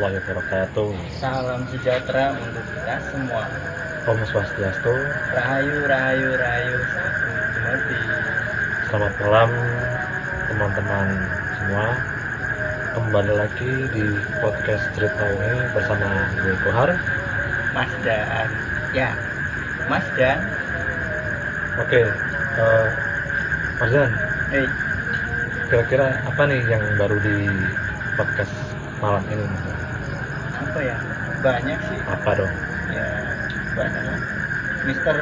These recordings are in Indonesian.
Warahmatullahi wabarakatuh. Salam sejahtera untuk kita semua. Om Swastiastu. Rahayu, rahayu, rahayu. Selamat malam teman-teman semua. Kembali lagi di podcast cerita ini bersama gue Kohar. Mas Dan. Ya, Mas Dan. Oke, eh, Mas Dan, Eh, kira-kira apa nih yang baru di podcast malam ini? Apa ya? Banyak sih. Apa dong? Ya, banyak lah. Mister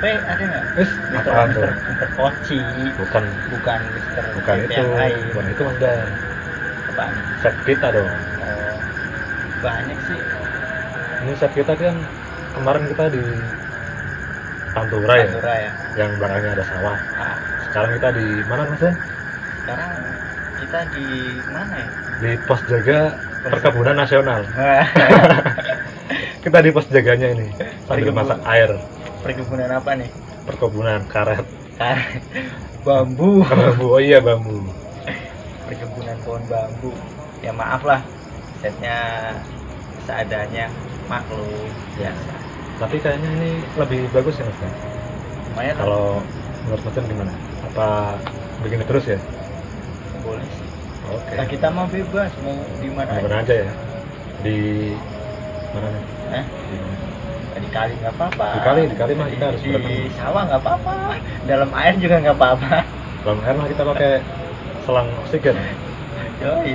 P ada nggak? Wis, Mister Mister tuh? Mister Poci. Bukan, Bukan Mister bukan P itu, lain. bukan itu Dan. Apaan? Set kita dong. Oh, banyak sih. Ini set kita kan kemarin kita di Pantura ya, Pantura ya. yang belakangnya ada sawah. Ah, Sekarang kita di mana Mas sekarang kita di mana ya? Di pos jaga perkebunan nasional. Kita di pos jaganya ini sambil masak air. perkebunan apa nih? Perkebunan karet. Karet, bambu. Bambu, oh iya bambu. perkebunan pohon bambu ya maaf lah setnya seadanya maklum biasa Tapi kayaknya ini lebih bagus ya Mas lumayan lah. Kalau menurut Mas gimana? Apa begini terus ya? boleh sih Oke. nah, kita mau bebas mau di mana aja aja ya? Di mana nih? eh Di mana? di kali nggak apa-apa Di kali, di kali mah kita harus di berenang. sawah nggak apa-apa dalam air juga nggak apa-apa Dalam air mah kita pakai selang oksigen. yoi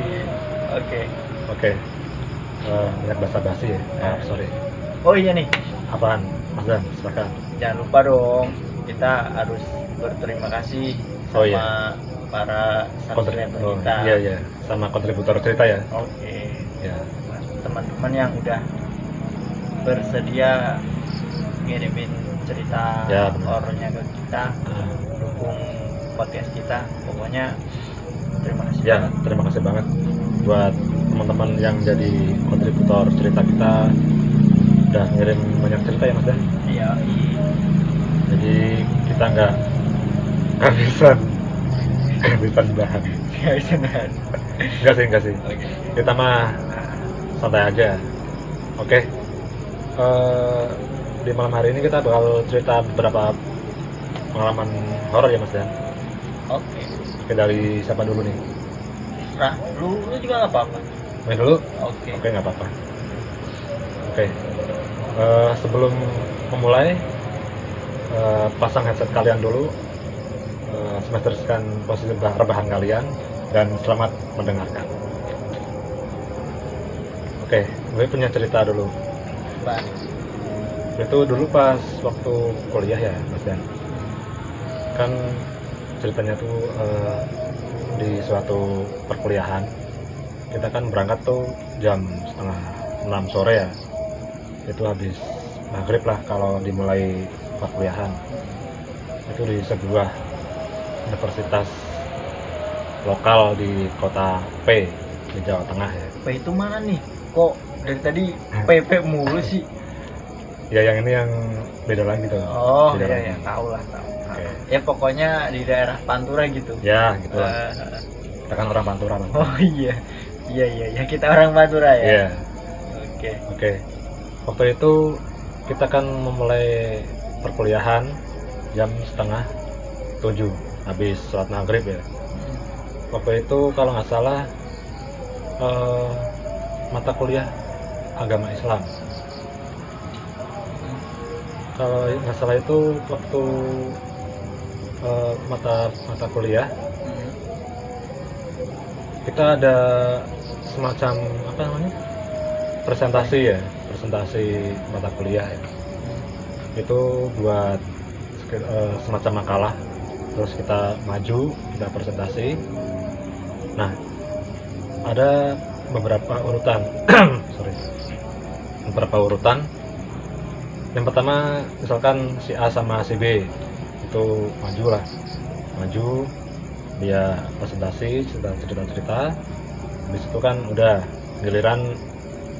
oke Oke. Eh, banyak basa-basi ya. Maaf, sorry. oh iya nih Apaan? Mas Dan, silakan. jangan lupa dong kita harus berterima kasih sama Oh, iya. Para subscriber oh, kita. iya iya, sama kontributor cerita ya. oke. Ya. teman-teman yang udah bersedia ngirimin cerita Ya, horornya ke kita Ah, dukung podcast kita pokoknya terima kasih. Ya, terima kasih banget buat teman-teman yang jadi kontributor cerita kita. Udah ngirim banyak cerita ya Mas Dan. iya. Jadi kita nggak kehabisan kehabisan bahan. iya bisa nahan. Enggak sih, enggak sih. oke Kita mah santai aja. Oke. Eh, di malam hari ini kita bakal cerita beberapa pengalaman horor ya Mas Dan. oke Oke dari siapa dulu nih? nah lu lu juga nggak apa-apa Main dulu? oke Oke nggak apa-apa. Oke. Eh, sebelum memulai eh, pasang headset kalian dulu. Eh, semesterkan posisi rebah- rebahan kalian dan selamat mendengarkan. Oke, gue punya cerita dulu. Bang. itu dulu pas waktu kuliah ya mas Dan kan ceritanya tuh eh, di suatu perkuliahan kita kan berangkat tuh jam setengah enam sore ya itu habis maghrib lah kalau dimulai perkuliahan itu di sebuah universitas lokal di kota P di Jawa Tengah ya P itu mana nih kok dari tadi PP mulu sih ya yang ini yang beda lagi tuh oh Beda iya lagi. ya tahu lah tahu Oke. ya pokoknya di daerah Pantura gitu ya gitu lah Eh, kita kan orang Pantura Bang. Oh iya, iya iya ya kita orang Madura ya. Iya, Oke. oke. Waktu itu kita kan memulai perkuliahan jam setengah tujuh habis sholat maghrib ya. Waktu itu kalau nggak salah eh, mata kuliah agama Islam. Kalau nggak salah itu waktu eh, mata mata kuliah kita ada semacam apa namanya presentasi ya presentasi mata kuliah ya itu buat eh, semacam makalah terus kita maju kita presentasi. Nah ada beberapa urutan. Sorry. Beberapa urutan. Yang pertama misalkan si A sama si B itu maju lah. Maju dia presentasi cerita cerita cerita. Habis itu kan udah giliran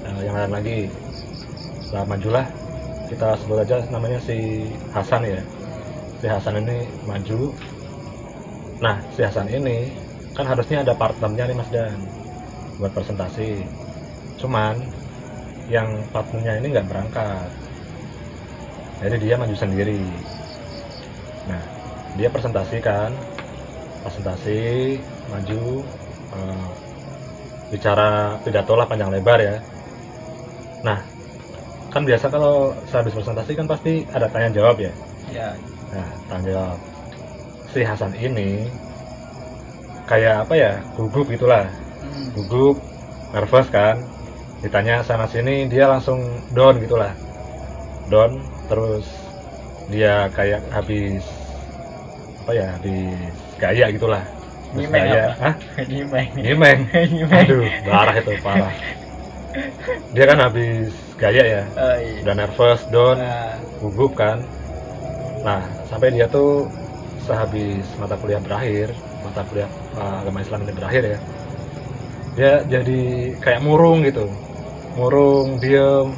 eh, yang lain lagi. Setelah majulah kita sebut aja namanya si Hasan ya si Hasan ini maju. Nah si Hasan ini kan harusnya ada partnernya nih Mas Dan buat presentasi. Cuman yang partnernya ini nggak berangkat. Jadi dia maju sendiri. Nah dia presentasi kan presentasi maju eh, bicara pidato lah panjang lebar ya. Nah kan biasa kalau sehabis presentasi kan pasti ada tanya jawab ya. Ya nah jawab si Hasan ini kayak apa ya gugup gitulah Hmm. gugup nervous kan ditanya sana sini dia langsung down gitulah down terus dia kayak habis apa ya habis gaya gitulah Nyimeng gaya apa? Hah? Nyimeng. nyimeng Nyimeng. aduh parah itu parah dia kan habis gaya ya Oh, iya. udah nervous down Nah, gugup kan nah sampai dia tuh sehabis mata kuliah berakhir mata kuliah uh, agama Islam ini berakhir ya dia jadi kayak murung gitu. Murung diem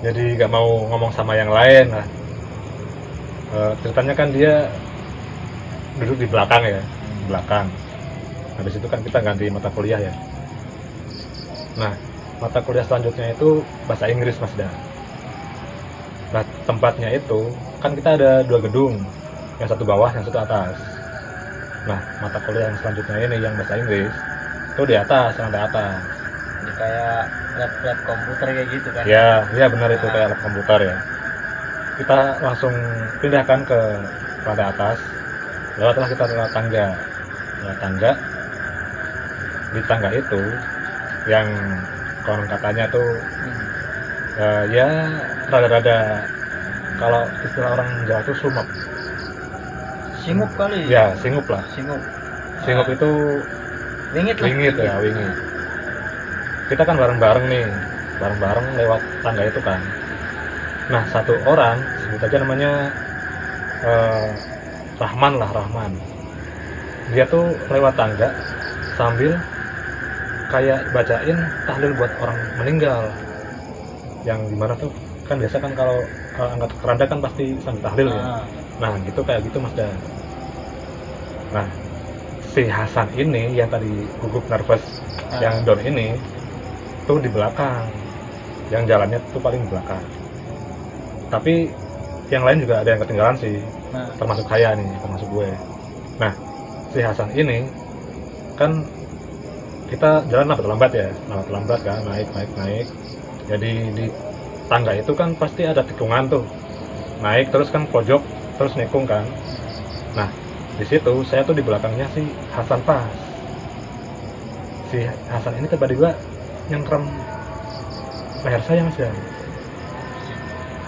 jadi gak mau ngomong sama yang lain lah. Eh, ceritanya kan dia duduk di belakang ya belakang. Habis itu kan kita ganti mata kuliah ya. Nah mata kuliah selanjutnya itu bahasa Inggris mas Dan Nah, tempatnya itu kan kita ada dua gedung, yang satu bawah, yang satu atas. Nah, mata kuliah yang selanjutnya ini yang bahasa Inggris itu di atas, yang ada atas. jadi kayak lab-lab komputer kayak gitu kan. Ya, ya benar itu kayak lab komputer ya. Kita langsung pindahkan ke lantai atas. Lewatlah kita lewat tangga, lewat tangga. Di tangga itu yang konon katanya tuh Hmm. eh, ya rada-rada kalau istilah orang Jawa tuh sumep. Singup kali. Ya, singup lah. Singup. Singup itu wingit lah. wingit ya, wingit. Kita kan bareng-bareng nih, bareng-bareng lewat tangga itu kan. Nah, satu orang sebut aja namanya eh, Rahman lah, Rahman. Dia tuh lewat tangga sambil kayak bacain tahlil buat orang meninggal. Yang di mana tuh kan biasa kan kalau kalau angkat keranda kan pasti sambil tahlil ya. Ah, Nah, gitu kayak gitu Mas Dan. Nah, si Hasan ini yang tadi gugup nervous Ah. yang down ini tuh di belakang. Yang jalannya tuh paling belakang. Tapi yang lain juga ada yang ketinggalan sih, Nah, termasuk saya nih, termasuk gue. Nah, si Hasan ini kan kita jalan lambat lambat ya, lambat lambat kan, naik naik naik. Jadi di tangga itu kan pasti ada tikungan tuh, naik terus kan pojok terus nikung kan. Nah, di situ saya tuh di belakangnya si Hasan pas. Si Hasan ini tiba-tiba nyengkrem leher saya mas ya.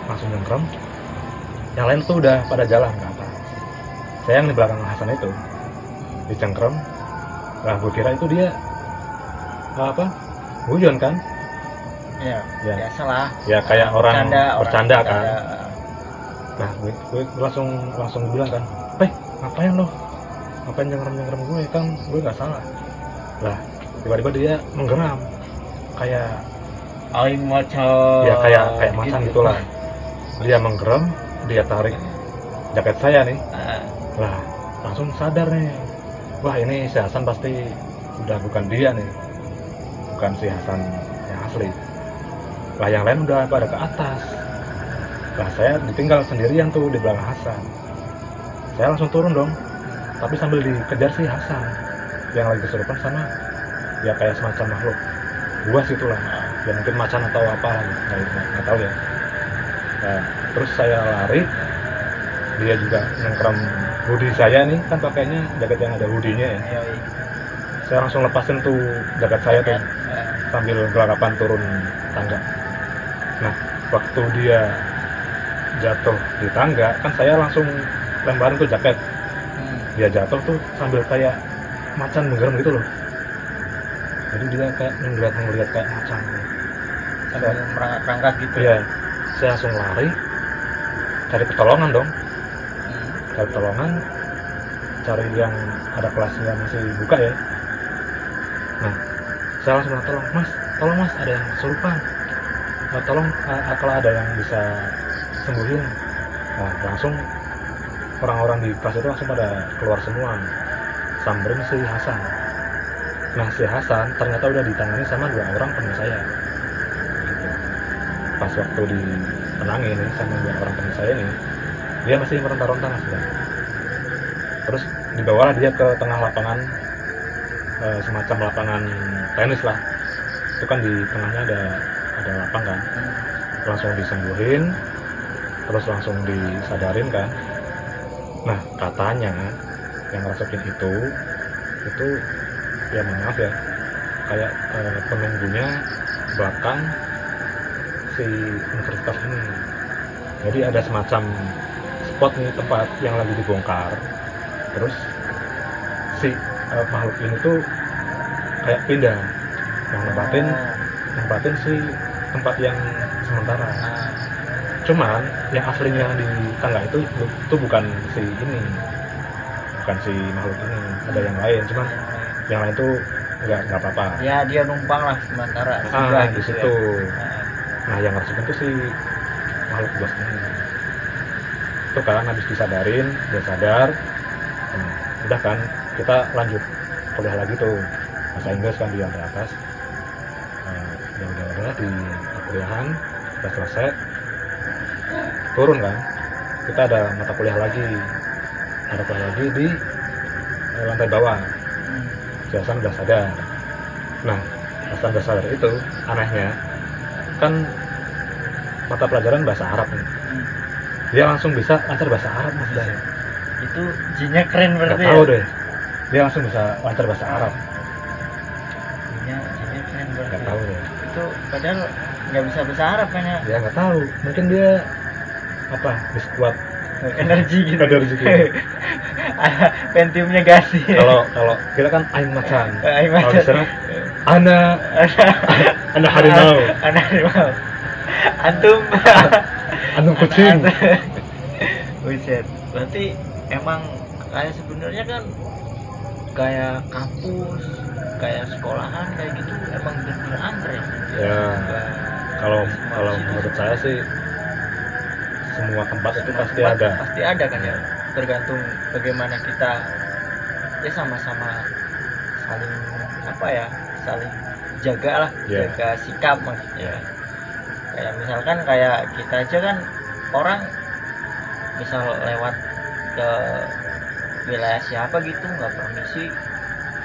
Langsung nyengkrem. Yang lain tuh udah pada jalan ke atas. Saya yang di belakang Hasan itu dicengkrem. Nah, gue kira itu dia apa? Guyon kan? Ya, Ya. biasa lah. Ya kayak orang orang bercanda kan. Nah, gue, gue langsung langsung bilang kan, "Peh, ngapain lo? Ngapain nyengkrem-nyengkrem gue? Kan gue nggak salah." Lah, tiba-tiba dia menggeram. Kayak Aing macan. ya kayak kayak macan gitu. gitulah. Dia menggeram, dia tarik jaket saya nih. Ah, Lah, langsung sadar nih. Wah, ini si Hasan pasti udah bukan dia nih. Bukan si Hasan yang asli. Lah, yang lain udah pada ke atas. Lah, saya ditinggal sendirian tuh di belakang Hasan. Saya langsung turun dong. Tapi sambil dikejar si Hasan yang lagi kesurupan sama ya kayak semacam makhluk buas itulah. Ya mungkin macan atau apa nggak, nggak, nggak tahu ya. Nah, terus saya lari, dia juga nyengkrem hoodie saya nih kan pakainya jaket yang ada hoodie-nya ya yoi. saya langsung lepasin tuh jaket saya tuh Ah, sambil gelagapan turun tangga nah waktu dia jatuh di tangga kan saya langsung lemparin tuh jaket. Hmm. dia jatuh tuh sambil kayak macan menggeram gitu loh. Jadi dia kayak ngeliat ngeliat kayak macan. Sambil merangkak-rangkak gitu. iya. saya langsung lari cari pertolongan dong. Hmm. cari pertolongan cari yang ada kelasnya masih buka ya. Nah saya langsung bilang tolong mas tolong mas ada yang kesurupan tolong eh, kalau ada yang bisa sembuhin nah langsung orang-orang di kelas itu langsung pada keluar semua samberin si Hasan nah si Hasan ternyata udah ditangani sama dua orang teman saya gitu. pas waktu ditenangin nih sama dua orang teman saya nih dia masih meronta-ronta mas Bram. terus dibawalah dia ke tengah lapangan eh, semacam lapangan tenis lah itu kan di tengahnya ada ada lapang kan Hmm. langsung disembuhin terus langsung disadarin kan nah katanya yang rasukin itu itu ya maaf ya kayak eh, penunggunya belakang si universitas ini jadi ada semacam spot nih tempat yang lagi dibongkar terus si eh, makhluk ini tuh kayak pindah nah nempatin Oh. nempatin si tempat yang sementara Ah. cuman yang aslinya di tangga itu itu bukan si ini bukan si makhluk ini ada yang lain cuman yang lain. tuh nggak nggak apa-apa ya dia numpang lah sementara ah di gitu situ ya. Ah. nah yang rasukin tuh si makhluk bos ini itu kan habis disadarin dia sadar nah, udah kan kita lanjut kuliah lagi tuh bahasa Inggris kan di lantai atas Eh, ya udah udah di perkuliahan udah selesai. Turun kan? Kita ada mata kuliah lagi. Ada kuliah lagi di eh, lantai bawah. Si Hasan udah sadar. Nah Hasan udah sadar itu anehnya kan mata pelajaran bahasa Arab nih. Hmm. dia langsung bisa lancar bahasa Arab mas itu jinnya keren berarti tahu ya? deh. Dia langsung bisa lancar bahasa Arab padahal nggak bisa Arab kan ya. Ya nggak tahu. Mungkin dia apa di squad energi gitu. Energi gitu. pentiumnya ganti. Kalau kalau kita kan aing macan. Aing kalau di macan. sana ana. Ana harimau. Anak harimau. Antum. Antum kucing. Buset. berarti emang kayak sebenarnya kan kayak kampus kayak sekolahan kayak gitu emang bener-bener angker ya ya kalau kalau menurut saya sih semua tempat itu Semua pasti tempat ada. pasti ada kan ya. Tergantung bagaimana kita ya sama-sama saling apa ya saling jaga lah Ya. jaga sikap maksudnya. Ya. kayak misalkan kayak kita aja kan orang misal lewat ke wilayah siapa gitu nggak permisi.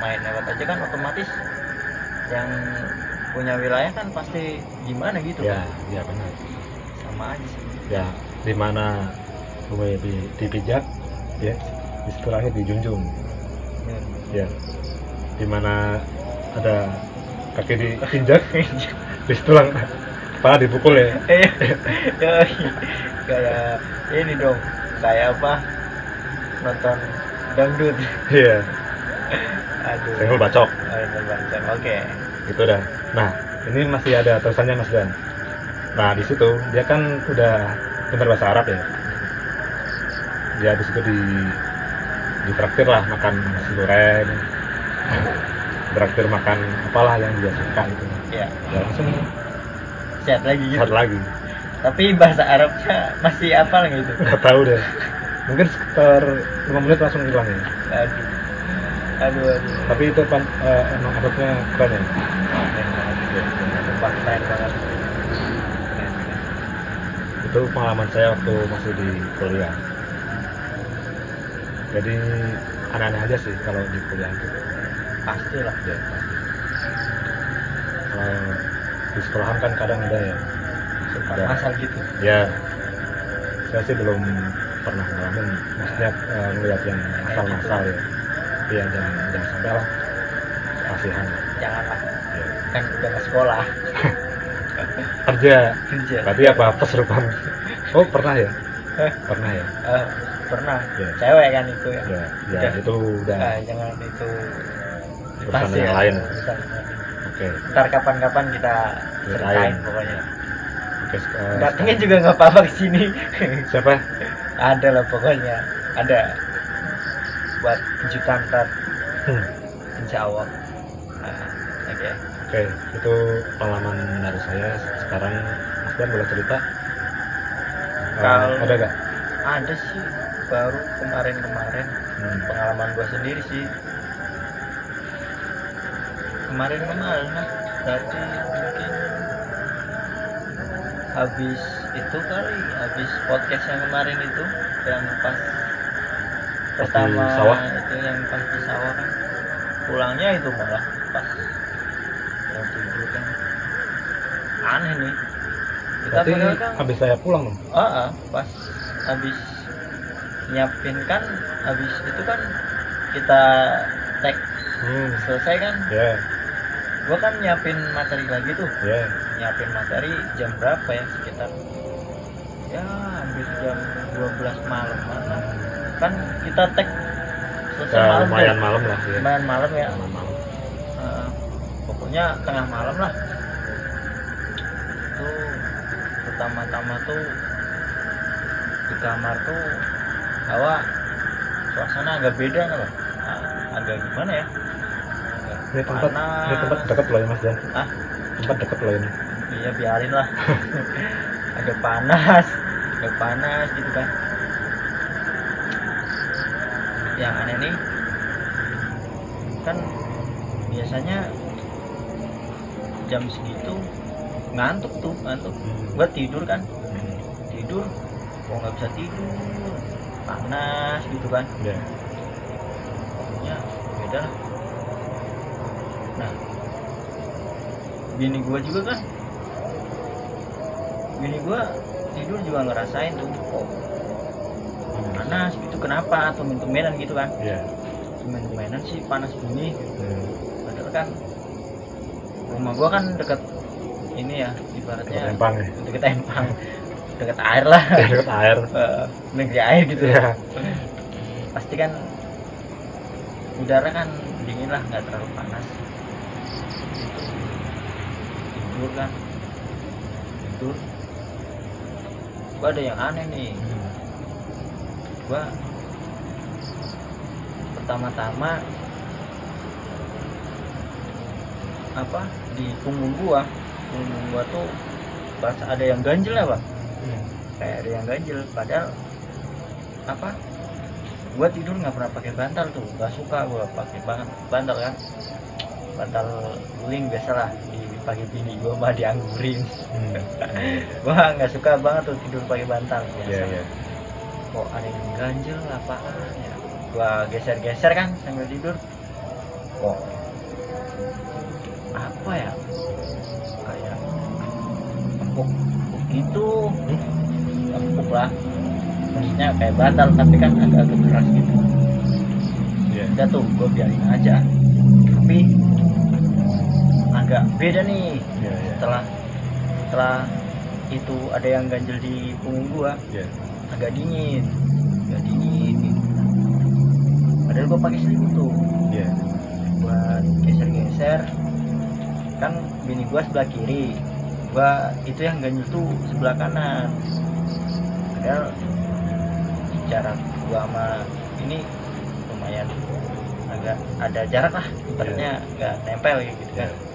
Main lewat aja kan otomatis yang punya wilayah kan pasti gimana gitu ya kan. ya benar. Sama aja sih. Ya di mana gue di, dipijak ya istilahnya dijunjung Hmm. ya di mana ada kaki diinjak di tulang kepala dipukul ya. Yoi. kayak ini dong kayak apa? Nonton dangdut. Iya. Aduh. Senggol bacok. Oh, senggol bacok. Oke. Gitu dah. Nah ini masih ada tulisannya mas Dan. Nah di situ dia kan udah bener bahasa Arab ya. Dia di situ di ditraktir lah makan nasi goreng. Traktir makan apalah yang dia suka gitu. Ya ya langsung sehat lagi gitu. sehat lagi. Tapi bahasa Arabnya masih apa gitu. Nggak tahu deh mungkin sekitar 5 menit langsung hilang ya. Aduh. Aduh aduh. Tapi itu pan, eh, emang Arabnya keren ya. Keren banget itu pengalaman saya waktu masih di kuliah. Jadi aneh-aneh aja sih kalau di kuliah itu. Pastilah ya pasti. Kalau di sekolahan kan kadang ada ya. Ada. masal gitu? Ya. Saya sih belum pernah ngalamin. Maksudnya eh, ngeliat yang masal-masal ya. Tapi ya jangan jangan sampai lah. Kasihan. Lah. Janganlah ya. kan udah sekolah. Kerja. Kerja. Berarti apa? Kesurupan. Oh pernah ya? Pernah ya? Eh, pernah. Ya. cewek kan itu ya? Ya ya Udah. itu udah. Ah, jangan itu. Urusan yang ya, lain. urusan. Oke. Ntar kapan-kapan kita Ceritain. pokoknya. Oke datengnya sekarang- juga nggak apa-apa ke sini siapa ada lah pokoknya ada buat kejutan ntar Hmm. insya Allah Ah, oke Oke, itu pengalaman dari saya. Sekarang Mas Dan boleh cerita? Eh, Kalau- ada gak? ada sih baru kemarin-kemarin Hmm. pengalaman gua sendiri sih kemarin-kemarin lah berarti mungkin habis itu kali habis podcast yang kemarin itu yang pas pertama sawah? itu yang pas di sawah kan. Pulangnya itu malah pas mau tidur kan. Aneh nih. Kita berarti padahal kan habis saya pulang dong? Ah, ah, pas habis nyiapin kan habis itu kan kita tag. Hmm. selesai kan? Ya gua kan nyiapin materi lagi tuh. Ya nyiapin materi jam berapa ya sekitar ya hampir jam 12 malam kan kita tag selesai ya malam lumayan tuh. malam lah ya lumayan malam ya. Lumayan malam. Heeh. pokoknya tengah malam lah. Itu pertama-tama tuh di kamar tuh hawa suasana agak beda Bang? Ah, agak gimana ya? Agak ini tempat panas. ini tempat dekat loh ya mas ya? Ah tempat dekat loh ini. Iya biarin lah agak panas. Agak panas gitu kan. Yang aneh nih kan biasanya jam segitu ngantuk tuh ngantuk. Gua tidur kan. Tidur kok nggak bisa tidur. Panas gitu kan. Ya pokoknya beda lah. Nah bini gua juga kan bini gua tidur juga ngerasain tuh kok panas gitu kenapa? Atau tumben gitu kan. Ya tumben-tumbenan sih panas bunyi hmm. padahal kan rumah gua kan deket ini ya ibaratnya Dekat empang ya? deket empang. Deket air lah. Dekat air. Eh, negeri air gitu. Ya pasti kan udara kan dingin lah nggak terlalu panas. Tidur kan. Tidur gua ada yang aneh nih Hmm. gua pertama-tama apa di punggung gua punggung gua tuh pas ada yang ganjel ya pak Hmm. kayak ada yang ganjel padahal apa gua tidur nggak pernah pakai bantal tuh gak suka gua pakai banget bantal kan bantal guling biasalah dipakai bini gua mah dianggurin. Hmm. gua nggak suka banget tuh tidur pakai bantal biasa. Ya ya kok ada yang ganjel apaan ya? Gua geser-geser kan sambil tidur. Kok apa ya? Kayak empuk gitu. Hmm. empuk lah. Maksudnya kayak bantal tapi kan agak-agak keras gitu. Ya udah tuh gue biarin aja. Tapi agak beda nih. Ya ya setelah setelah itu ada yang ganjel di punggung gua. Ya agak dingin. Agak dingin gitu. padahal gue pakai selimut tuh. Ya buat geser-geser. Kan bini gua sebelah kiri. Gua itu yang ganjil tuh sebelah kanan. Padahal jarak gua sama ini lumayan agak ada jarak lah. Ibaratnya nggak nempel gitu kan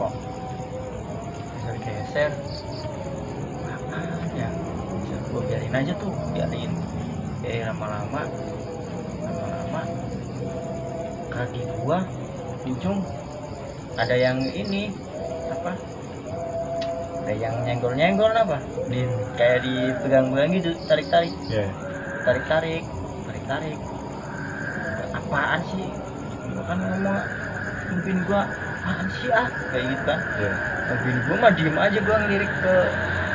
kok. Geser-geser apaan ya? Gue biarin aja tuh biarin. Eh lama-lama lama-lama kaki gua ujung. Ada yang ini apa? Ada yang nyenggol-nyenggol apa? Di kayak dipegang-pegang gitu tarik-tarik. Ya tarik-tarik tarik-tarik. Apaan sih? Gua kan ngomong mungkin gua apaan sih ah kayak gitu. Kan ya mobil gua mah diem aja gua ngelirik ke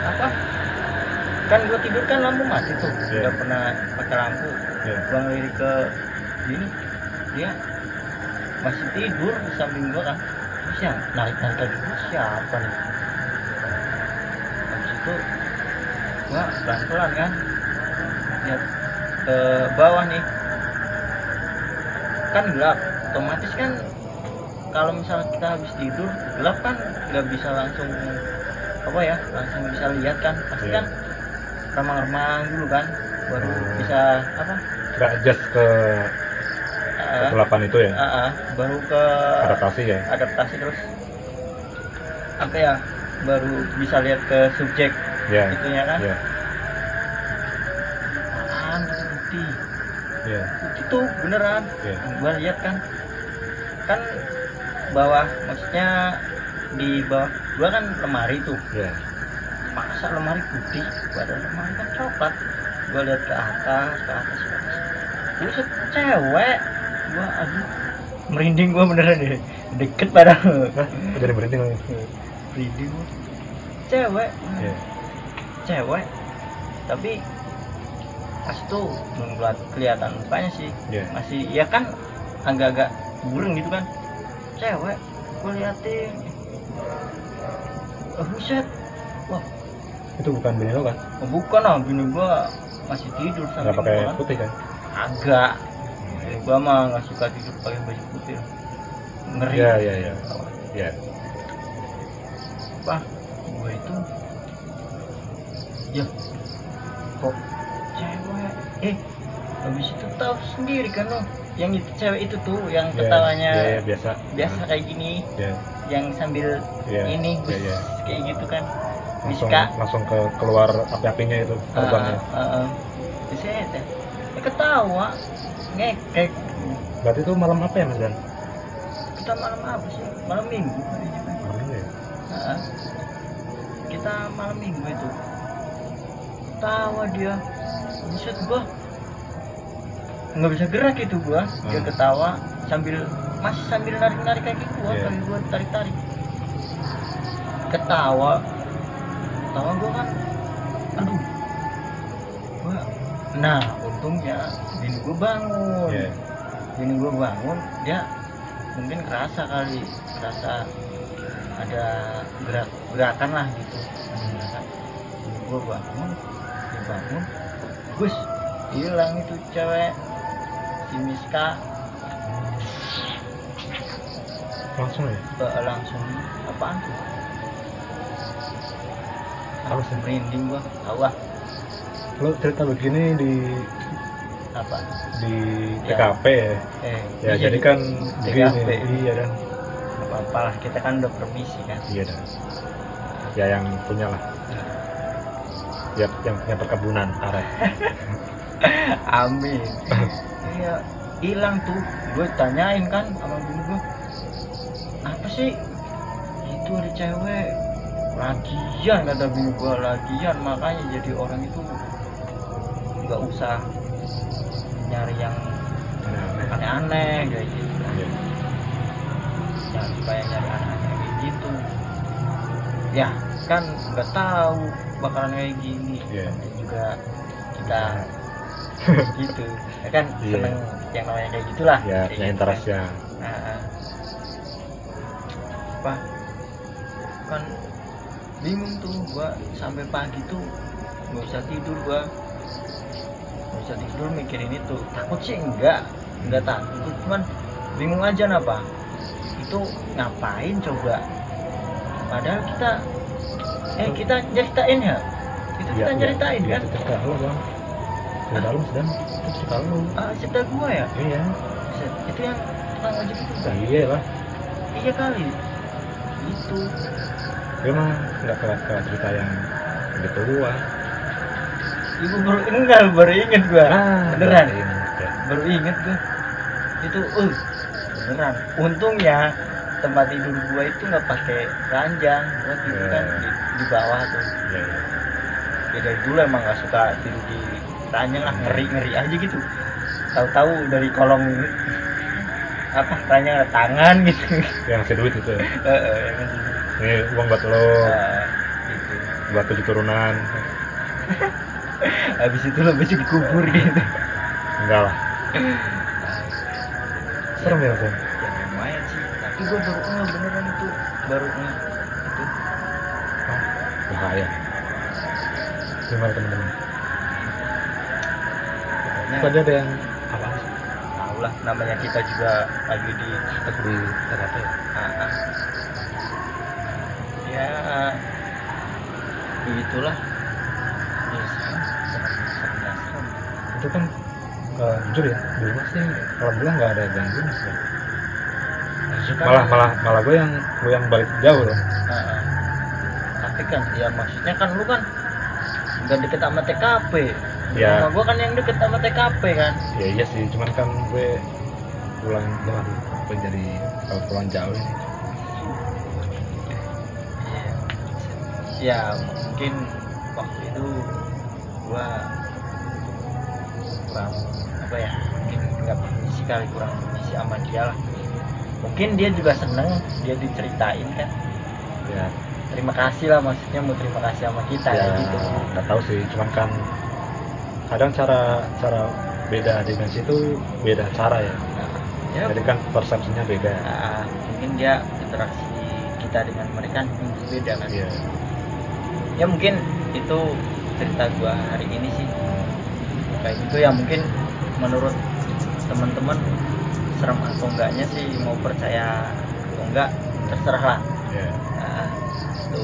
apa? Kan gua tidur kan lampu mati tuh. Iya. nggak pernah pakai lampu. Ya gua ngelirik ke ini. Dia masih tidur di samping gua kan. Yang narik narik gua siapa nih? Habis itu gua pelan pelan kan lihat ke bawah nih. Kan gelap. Otomatis kan kalau misalnya kita habis tidur gelap kan? Nggak bisa langsung apa ya langsung bisa lihat kan? Pasti Iya. kan remang-remang dulu kan baru Hmm. bisa apa? Nggak adjust ke kegelapan itu ya? Ah, ah, baru ke adaptasi ya? adaptasi terus. Apa ya baru bisa lihat ke subjek ya itunya kan? Ya apaan gitu putih ya putih tuh beneran. Iya. gua lihat kan. Kan bawah. Maksudnya di bawah gua kan lemari tuh. Ya masa lemari putih padahal lemari kan coklat. Gua lihat ke atas ke atas ke atas. Buset cewek gua aduh merinding gua beneran deh deket? Kok jadi berhenti lagi merinding gua. Cewek. Ya cewek. Tapi pas itu belum kelihatan mukanya sih. Iya. masih ya kan agak-agak burung gitu kan cewek gue liatin. Oh, buset. Wah. Itu bukan bini lo kan? Oh, bukan lah bini gua masih tidur nggak samping pakai gua putih kan? Agak. Bini gua mah nggak suka tidur pakai baju putih. Ngeri. Iya, iya, iya. ya apa gue itu. Ya. Kok cewek? Eh habis itu tahu sendiri kan lo yang itu cewek itu tuh yang Iya, ketawanya iya, iya, biasa. biasa Nah, kayak gini ya yang sambil Iya, ini iya, bus, iya. kayak gitu kan. Langsung Miska. langsung ke keluar api-apinya itu terbangnya uh, uh, uh. Buset, ya. Ya, ketawa ngekek. Berarti itu malam apa ya mas Dan kita malam apa sih? Malam minggu kayaknya kan malam minggu ya? Heeh. kita malam minggu itu. Tawa dia. Buset gua nggak bisa gerak itu gua dia Hmm. ketawa sambil masih sambil narik narik kaki gua Iya. kaki gua tarik tarik ketawa. Ketawa gua kan aduh. Gua nah untungnya bini gua bangun. Iya. bini gua bangun dia mungkin kerasa kali kerasa ada gerak gerakan lah gitu. Ada gerakan. Bini gua bangun dia bangun gus hilang itu cewek si Miska langsung ya? Eh, langsung. Apaan tuh? Sih? merinding gua. Tahu ah. Lo cerita begini di apa? di Ya. TKP ya? Eh ya iya, jadi kan TKP. begini. Iya dan. Apa apalah kita kan udah permisi kan? Iya dan. Ya yang punya lah. Ya yang punya perkebunan karet amin. Iya hilang tuh. Gue tanyain kan sama bini gue apa sih? Itu ada cewek. Lagian kata bini gue lagian. Makanya jadi orang itu nggak usah nyari yang aneh-aneh. kayak gitu. Iya. jangan supaya nyari aneh-aneh kayak gitu. Ya kan nggak tahu bakalan kayak gini. Dan juga kita gitu. Ya kan Iya. seneng yang namanya kayak gitulah. Ya kayak punya gitu kan. ya Nah, ah. apa? Kan bingung tuh gua sampai pagi tuh nggak bisa tidur gua nggak bisa tidur mikirin itu. Takut sih enggak enggak takut. Cuman bingung aja napa. Itu ngapain coba? Padahal kita eh kita ceritain ya? Itu kita Iya, ceritain iya, kan? itu cerita lo mas dan itu cerita lo ah cerita gua ya? Iya. Itu yang tukang ojek itu kan iya lah. Iya kali. Itu. Gue mah nggak ke, ke cerita yang begituan ibu baru enggak baru inget gua. Ah beneran. baru ingat ya. baru inget gua. Itu uh beneran. Untungnya tempat tidur gua itu nggak pakai ranjang gua tidur kan Eh. di, di bawah tuh. Iya, iya. ya dari dulu emang nggak suka tidur di ranjang lah ngeri ngeri aja gitu. Tahu-tahu dari kolong apa ada tangan gitu. Yang ngasih duit itu ya. Ini uang buat lo. Eh, gitu. Buat tujuh turunan. Habis itu lo besok dikubur gitu. Enggak lah. Serem ya Sen ya lumayan sih. Tapi gue baru nggak beneran itu baru nggak itu. Ah, bahaya. Gimana teman-teman tadi ada yang apa? Sih tahu lah namanya kita juga lagi di di TKP ya ah, ah. ya begitulah. Ya itu kan jujur ya di rumah sih alhamdulillah nggak ada gangguan sih Itu kan- malah malah malah gue yang gue yang balik jauh loh. Ah. tapi kan ya maksudnya kan lu kan nggak deket sama TKP Ya. rumah gua kan yang deket sama TKP kan. Ya iya sih cuman kan gue pulang jauh apa jadi kalau pulang jauh ini. Iya. Ya mungkin waktu itu gua kurang apa ya mungkin nggak permisi kali kurang permisi sama dia lah. Mungkin dia juga seneng dia diceritain kan. Ya. Terima kasih lah maksudnya mau terima kasih sama kita ya gitu. nggak tahu sih cuman kan kadang cara cara beda dimensi itu beda cara ya. Ya. Jadi kan persepsinya beda. Nah, mungkin dia interaksi kita dengan mereka mungkin beda kan. Iya. Ya mungkin itu cerita gua hari ini sih. Kayak gitu ya mungkin menurut teman-teman serem atau enggaknya sih mau percaya atau enggak terserah lah. Iya. Nah, itu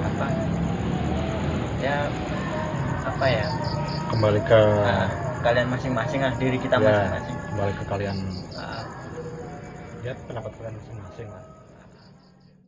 apa? Ya apa ya? Kembali ke nah, kalian masing-masing lah diri kita ya, masing-masing. kembali ke kalian. Nah, ya pendapat kalian masing-masing lah